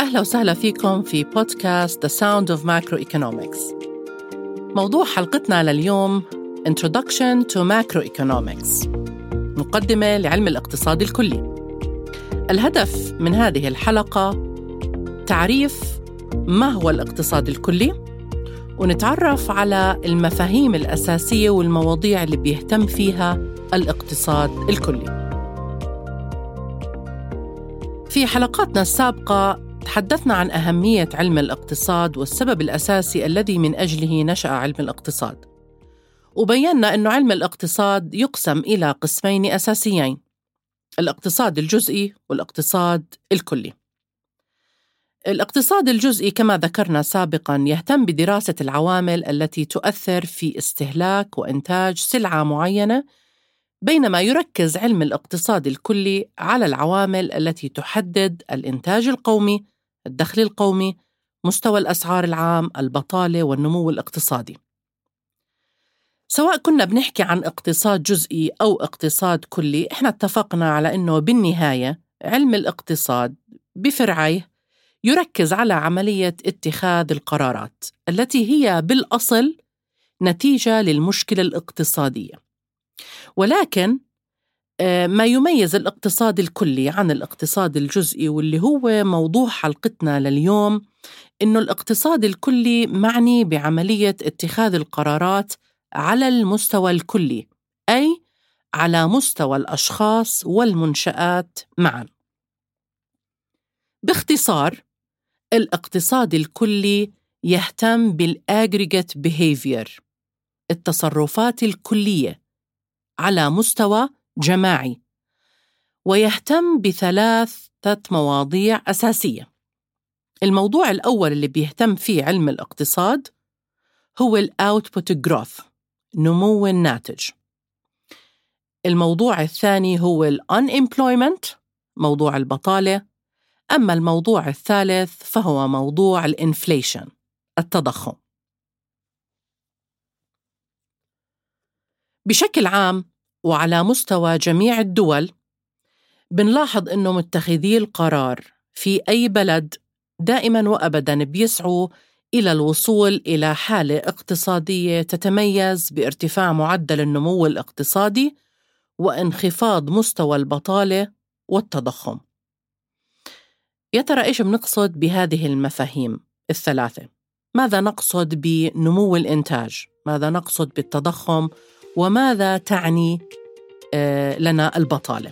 أهلا وسهلا فيكم في بودكاست The Sound of Macroeconomics. موضوع حلقتنا لليوم Introduction to Macroeconomics مقدمة لعلم الاقتصاد الكلي. الهدف من هذه الحلقة تعريف ما هو الاقتصاد الكلي ونتعرف على المفاهيم الأساسية والمواضيع اللي بيهتم فيها الاقتصاد الكلي. في حلقاتنا السابقة تحدثنا عن أهمية علم الاقتصاد والسبب الأساسي الذي من أجله نشأ علم الاقتصاد. وبينا أن علم الاقتصاد يقسم إلى قسمين أساسيين: الاقتصاد الجزئي والاقتصاد الكلي. الاقتصاد الجزئي كما ذكرنا سابقا يهتم بدراسة العوامل التي تؤثر في استهلاك وإنتاج سلعة معينة بينما يركز علم الاقتصاد الكلي على العوامل التي تحدد الإنتاج القومي الدخل القومي مستوى الأسعار العام البطالة والنمو الاقتصادي. سواء كنا بنحكي عن اقتصاد جزئي أو اقتصاد كلي إحنا اتفقنا على أنه بالنهاية علم الاقتصاد بفرعيه يركز على عملية اتخاذ القرارات التي هي بالأصل نتيجة للمشكلة الاقتصادية. ولكن آه، ما يميز الاقتصاد الكلي عن الاقتصاد الجزئي واللي هو موضوع حلقتنا لليوم إنه الاقتصاد الكلي معني بعملية اتخاذ القرارات على المستوى الكلي أي على مستوى الأشخاص والمنشآت معا. باختصار الاقتصاد الكلي يهتم بال aggregate behavior التصرفات الكلية. على مستوى جماعي. ويهتم بثلاثة مواضيع أساسية. الموضوع الأول اللي بيهتم فيه علم الاقتصاد هو ال output growth نمو الناتج. الموضوع الثاني هو unemployment موضوع البطالة. أما الموضوع الثالث فهو موضوع الانفليشن التضخم. بشكل عام وعلى مستوى جميع الدول بنلاحظ إنه متخذي القرار في أي بلد دائما وابدا بيسعوا إلى الوصول إلى حالة اقتصادية تتميز بارتفاع معدل النمو الاقتصادي وانخفاض مستوى البطالة والتضخم. يا ترى إيش بنقصد بهذه المفاهيم الثلاثة؟ ماذا نقصد بنمو الإنتاج؟ ماذا نقصد بالتضخم؟ وماذا تعني آه، لنا البطالة؟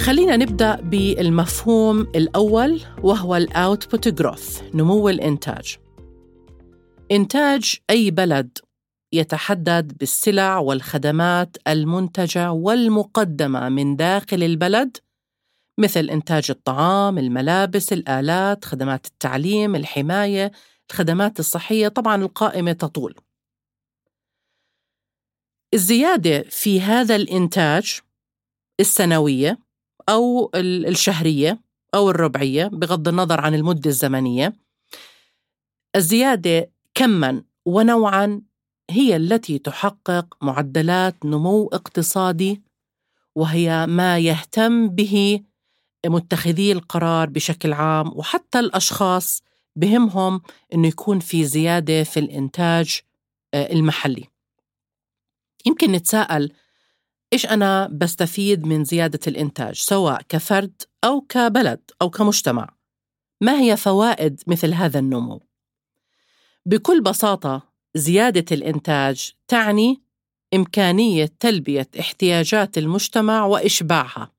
خلينا نبدأ بالمفهوم الأول وهو الاوتبوت جروث نمو الإنتاج. إنتاج أي بلد يتحدد بالسلع والخدمات المنتجة والمقدمة من داخل البلد مثل إنتاج الطعام، الملابس، الآلات، خدمات التعليم، الحماية، الخدمات الصحية، طبعا القائمة تطول. الزيادة في هذا الإنتاج السنوية أو الشهرية أو الربعية بغض النظر عن المدة الزمنية الزيادة كما ونوعا هي التي تحقق معدلات نمو اقتصادي وهي ما يهتم به متخذي القرار بشكل عام وحتى الأشخاص بهمهم إنه يكون في زيادة في الإنتاج آه، المحلي. يمكن نتساءل إيش أنا بستفيد من زيادة الإنتاج سواء كفرد أو كبلد أو كمجتمع؟ ما هي فوائد مثل هذا النمو؟ بكل بساطة زيادة الإنتاج تعني إمكانية تلبية احتياجات المجتمع وإشباعها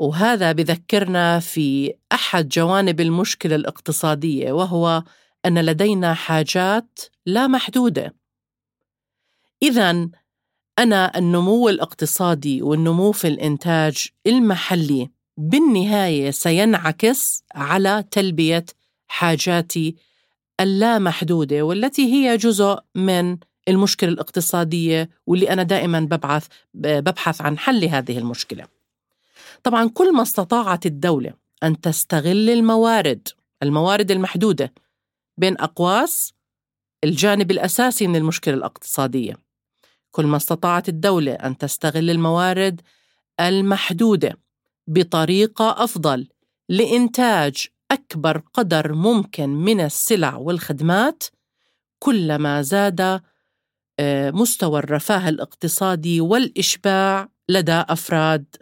وهذا بذكرنا في أحد جوانب المشكلة الاقتصادية وهو أن لدينا حاجات لا محدودة. اذا أنا النمو الاقتصادي والنمو في الإنتاج المحلي بالنهاية سينعكس على تلبية حاجاتي اللامحدوده والتي هي جزء من المشكلة الاقتصادية واللي أنا دائما ببعث ببحث عن حل هذه المشكلة. طبعا كل ما استطاعت الدولة أن تستغل الموارد الموارد المحدودة بين أقواس الجانب الأساسي من المشكلة الاقتصادية. كل ما استطاعت الدولة أن تستغل الموارد المحدودة بطريقة أفضل لإنتاج أكبر قدر ممكن من السلع والخدمات كلما زاد آه، مستوى الرفاه الاقتصادي والإشباع لدى أفراد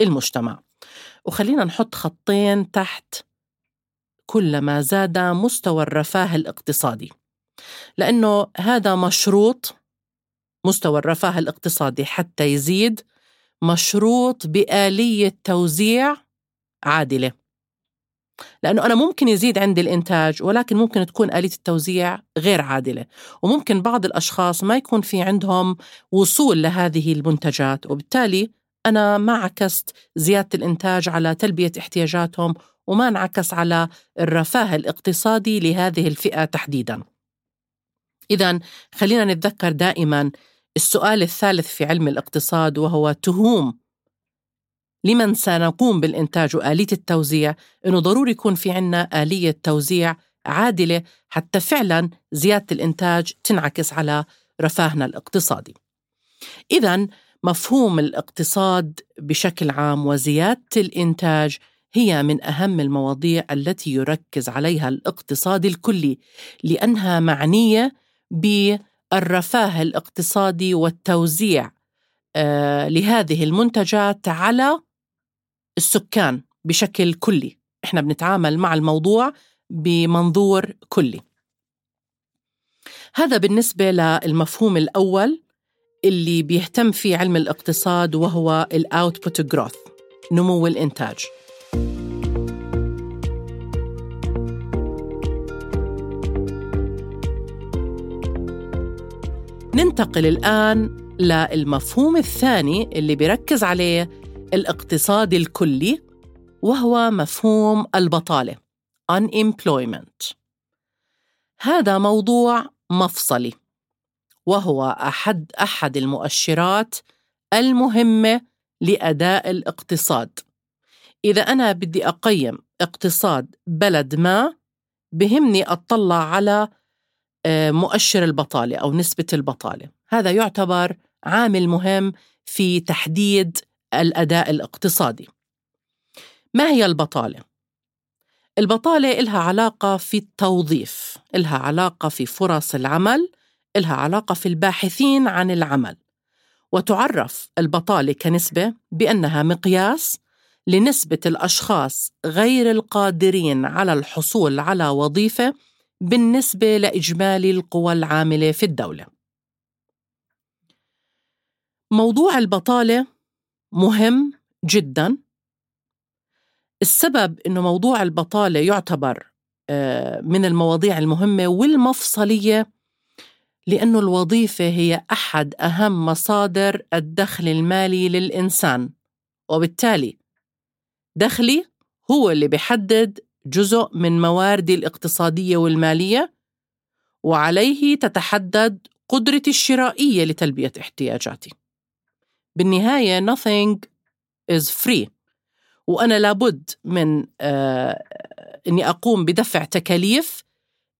المجتمع. وخلينا نحط خطين تحت كلما زاد مستوى الرفاه الاقتصادي. لأنه هذا مشروط مستوى الرفاه الاقتصادي حتى يزيد مشروط بآلية توزيع عادلة. لأنه أنا ممكن يزيد عندي الإنتاج ولكن ممكن تكون آلية التوزيع غير عادلة. وممكن بعض الأشخاص ما يكون في عندهم وصول لهذه المنتجات وبالتالي أنا ما عكست زيادة الإنتاج على تلبية احتياجاتهم وما انعكس على الرفاه الاقتصادي لهذه الفئة تحديداً. إذا خلينا نتذكر دائما السؤال الثالث في علم الاقتصاد وهو تهوم. لمن سنقوم بالإنتاج وآلية التوزيع؟ إنه ضروري يكون في عنا آلية توزيع عادلة حتى فعلا زيادة الإنتاج تنعكس على رفاهنا الاقتصادي. إذا مفهوم الاقتصاد بشكل عام وزيادة الإنتاج هي من أهم المواضيع التي يركز عليها الاقتصاد الكلي لأنها معنية بالرفاه الاقتصادي والتوزيع آه، لهذه المنتجات على السكان بشكل كلي. إحنا بنتعامل مع الموضوع بمنظور كلي. هذا بالنسبة للمفهوم الأول. اللي بيهتم فيه علم الاقتصاد وهو ال output growth نمو الإنتاج. ننتقل الآن للمفهوم الثاني اللي بيركز عليه الاقتصاد الكلي وهو مفهوم البطالة unemployment. هذا موضوع مفصلي. وهو أحد أحد المؤشرات المهمة لأداء الاقتصاد. إذا أنا بدي أقيم اقتصاد بلد ما بهمني أطلع على آه، مؤشر البطالة أو نسبة البطالة. هذا يعتبر عامل مهم في تحديد الأداء الاقتصادي. ما هي البطالة؟ البطالة إلها علاقة في التوظيف إلها علاقة في فرص العمل إلها علاقة في الباحثين عن العمل وتعرف البطالة كنسبة بأنها مقياس لنسبة الأشخاص غير القادرين على الحصول على وظيفة بالنسبة لإجمالي القوى العاملة في الدولة. موضوع البطالة مهم جدا السبب إنه موضوع البطالة يعتبر آه، من المواضيع المهمة والمفصلية لأنه الوظيفة هي أحد أهم مصادر الدخل المالي للإنسان وبالتالي دخلي هو اللي بيحدد جزء من مواردي الاقتصادية والمالية وعليه تتحدد قدرتي الشرائية لتلبية احتياجاتي. بالنهاية nothing is free وأنا لابد من آه إني أقوم بدفع تكاليف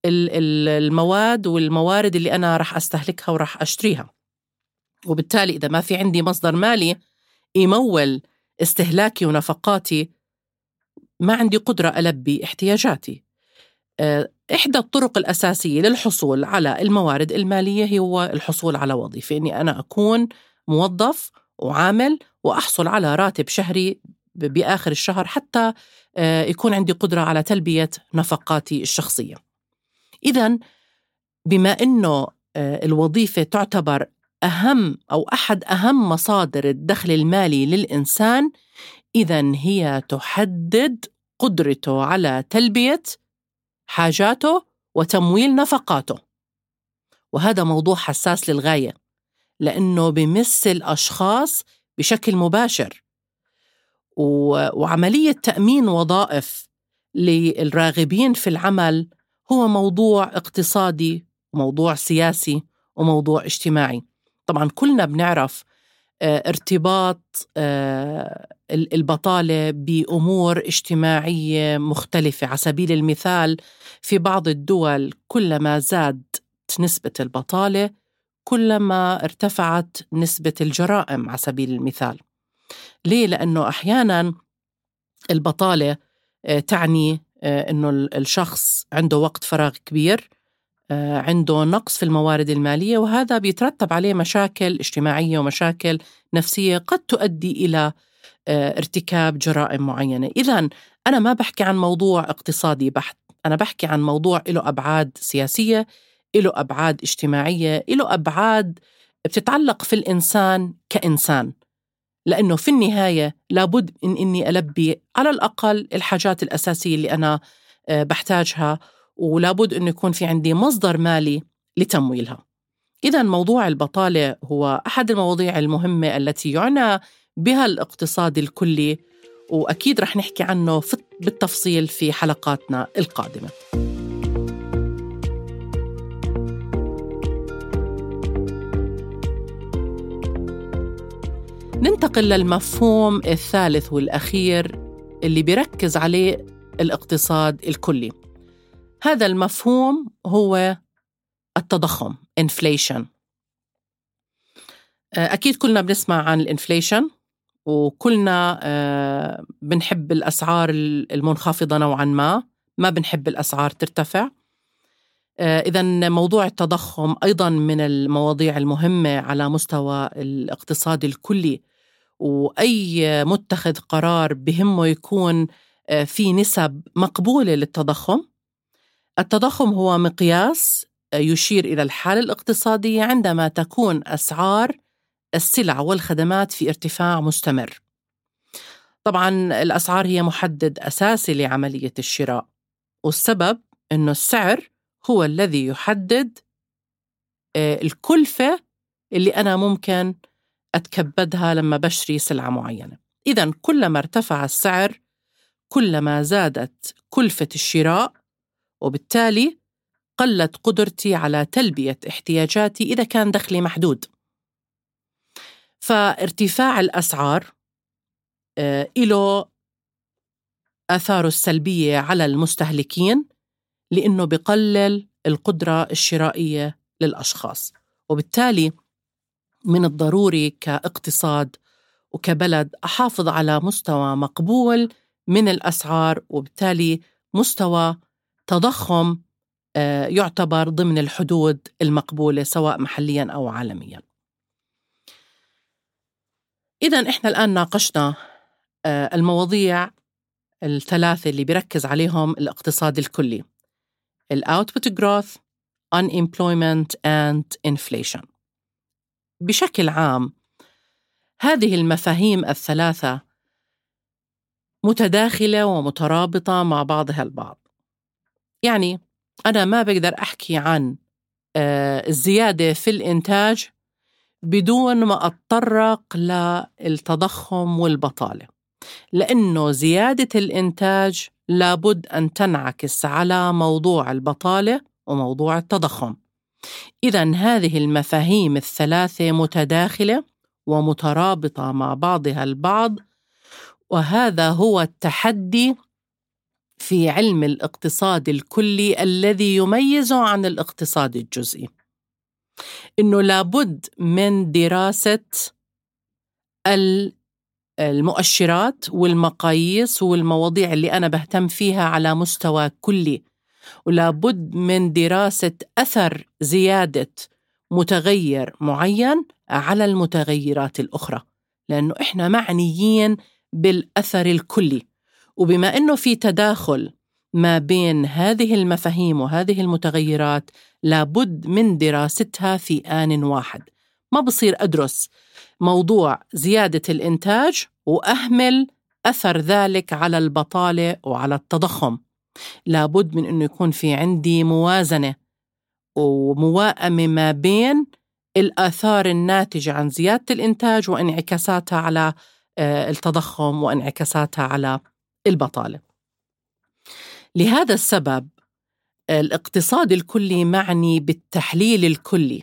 المواد والموارد اللي أنا راح أستهلكها وراح أشتريها. وبالتالي إذا ما في عندي مصدر مالي يمول استهلاكي ونفقاتي ما عندي قدرة ألبي احتياجاتي. آه، إحدى الطرق الأساسية للحصول على الموارد المالية هو الحصول على وظيفة. إني أنا أكون موظف وعامل وأحصل على راتب شهري بآخر الشهر حتى آه، يكون عندي قدرة على تلبية نفقاتي الشخصية. إذا بما أنه آه، الوظيفة تعتبر أهم أو أحد أهم مصادر الدخل المالي للإنسان إذا هي تحدد قدرته على تلبية حاجاته وتمويل نفقاته. وهذا موضوع حساس للغاية لأنه بمس الأشخاص بشكل مباشر. وعملية تأمين وظائف للراغبين في العمل هو موضوع اقتصادي وموضوع سياسي وموضوع اجتماعي. طبعا كلنا بنعرف آه، ارتباط آه، البطالة بأمور اجتماعية مختلفة. على سبيل المثال في بعض الدول كلما زادت نسبة البطالة كلما ارتفعت نسبة الجرائم. على سبيل المثال ليه؟ لأنه أحيانا البطالة آه، تعني آه، أنه الشخص عنده وقت فراغ كبير آه، عنده نقص في الموارد المالية وهذا بيترتب عليه مشاكل اجتماعية ومشاكل نفسية قد تؤدي إلى ارتكاب جرائم معينة. إذا أنا ما بحكي عن موضوع اقتصادي بحت أنا بحكي عن موضوع له أبعاد سياسية له أبعاد اجتماعية له أبعاد بتتعلق في الإنسان كإنسان. لأنه في النهاية لابد من إني ألبي على الأقل الحاجات الأساسية اللي أنا آه، بحتاجها ولابد أنه يكون في عندي مصدر مالي لتمويلها. إذا موضوع البطالة هو أحد المواضيع المهمة التي يعنى بها الاقتصاد الكلي وأكيد رح نحكي عنه بالتفصيل في حلقاتنا القادمة. ننتقل للمفهوم الثالث والأخير اللي بيركز عليه الاقتصاد الكلي. هذا المفهوم هو التضخم inflation. أكيد كلنا بنسمع عن الانفليشن وكلنا آه، بنحب الأسعار المنخفضة نوعا ما ما بنحب الأسعار ترتفع. آه، إذا موضوع التضخم أيضا من المواضيع المهمة على مستوى الاقتصاد الكلي وأي متخذ قرار بهمه يكون آه، في نسب مقبولة للتضخم التضخم هو مقياس يشير إلى الحالة الاقتصادية عندما تكون أسعار السلع والخدمات في ارتفاع مستمر. طبعا الأسعار هي محدد أساسي لعملية الشراء والسبب إنه السعر هو الذي يحدد آه، الكلفة اللي أنا ممكن أتكبدها لما بشتري سلعة معينة. اذا كلما ارتفع السعر كلما زادت كلفة الشراء وبالتالي قلت قدرتي على تلبية احتياجاتي إذا كان دخلي محدود. فارتفاع الأسعار آه، له آثاره السلبية على المستهلكين لأنه بقلل القدرة الشرائية للأشخاص. وبالتالي من الضروري كاقتصاد وكبلد أحافظ على مستوى مقبول من الأسعار وبالتالي مستوى تضخم آه، يعتبر ضمن الحدود المقبولة سواء محليا أو عالميا. إذا إحنا الآن ناقشنا آه، المواضيع الثلاثة اللي بيركز عليهم الاقتصاد الكلي. Output growth unemployment and inflation. بشكل عام هذه المفاهيم الثلاثة متداخلة ومترابطة مع بعضها البعض. يعني أنا ما بقدر أحكي عن آه، الزيادة في الإنتاج بدون ما أتطرق للتضخم والبطالة. لأنه زيادة الإنتاج لابد أن تنعكس على موضوع البطالة وموضوع التضخم. إذا هذه المفاهيم الثلاثة متداخلة ومترابطة مع بعضها البعض وهذا هو التحدي في علم الاقتصاد الكلي الذي يميزه عن الاقتصاد الجزئي. إنه لابد من دراسة المؤشرات والمقاييس والمواضيع اللي أنا بهتم فيها على مستوى كلي. ولابد من دراسة أثر زيادة متغير معين على المتغيرات الأخرى لأنه إحنا معنيين بالأثر الكلي. وبما إنه في تداخل ما بين هذه المفاهيم وهذه المتغيرات لابد من دراستها في آن واحد. ما بصير أدرس موضوع زيادة الإنتاج وأهمل أثر ذلك على البطالة وعلى التضخم. لابد من أنه يكون في عندي موازنة ومواءمة ما بين الآثار الناتجة عن زيادة الإنتاج وانعكاساتها على آه، التضخم وانعكاساتها على البطالة. لهذا السبب الاقتصاد الكلي معني بالتحليل الكلي.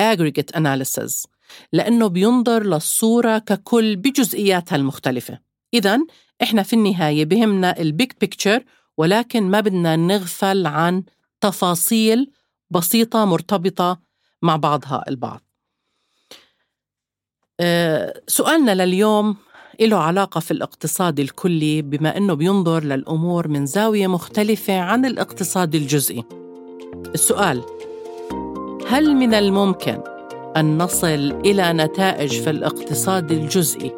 Aggregate analysis لأنه بينظر للصورة ككل بجزئياتها المختلفة. إذا إحنا في النهاية بهمنا ال big picture ولكن ما بدنا نغفل عن تفاصيل بسيطة مرتبطة مع بعضها البعض. آه، سؤالنا لليوم له علاقة في الاقتصاد الكلي بما أنه بينظر للأمور من زاوية مختلفة عن الاقتصاد الجزئي. السؤال هل من الممكن أن نصل إلى نتائج في الاقتصاد الجزئي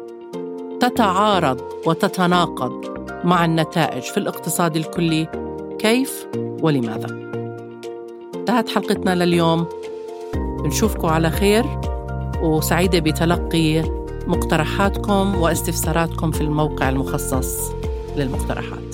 تتعارض وتتناقض مع النتائج في الاقتصاد الكلي؟ كيف ولماذا؟ انتهت حلقتنا لليوم. نشوفكم على خير. وسعيدة بتلقي مقترحاتكم واستفساراتكم في الموقع المخصص للمقترحات.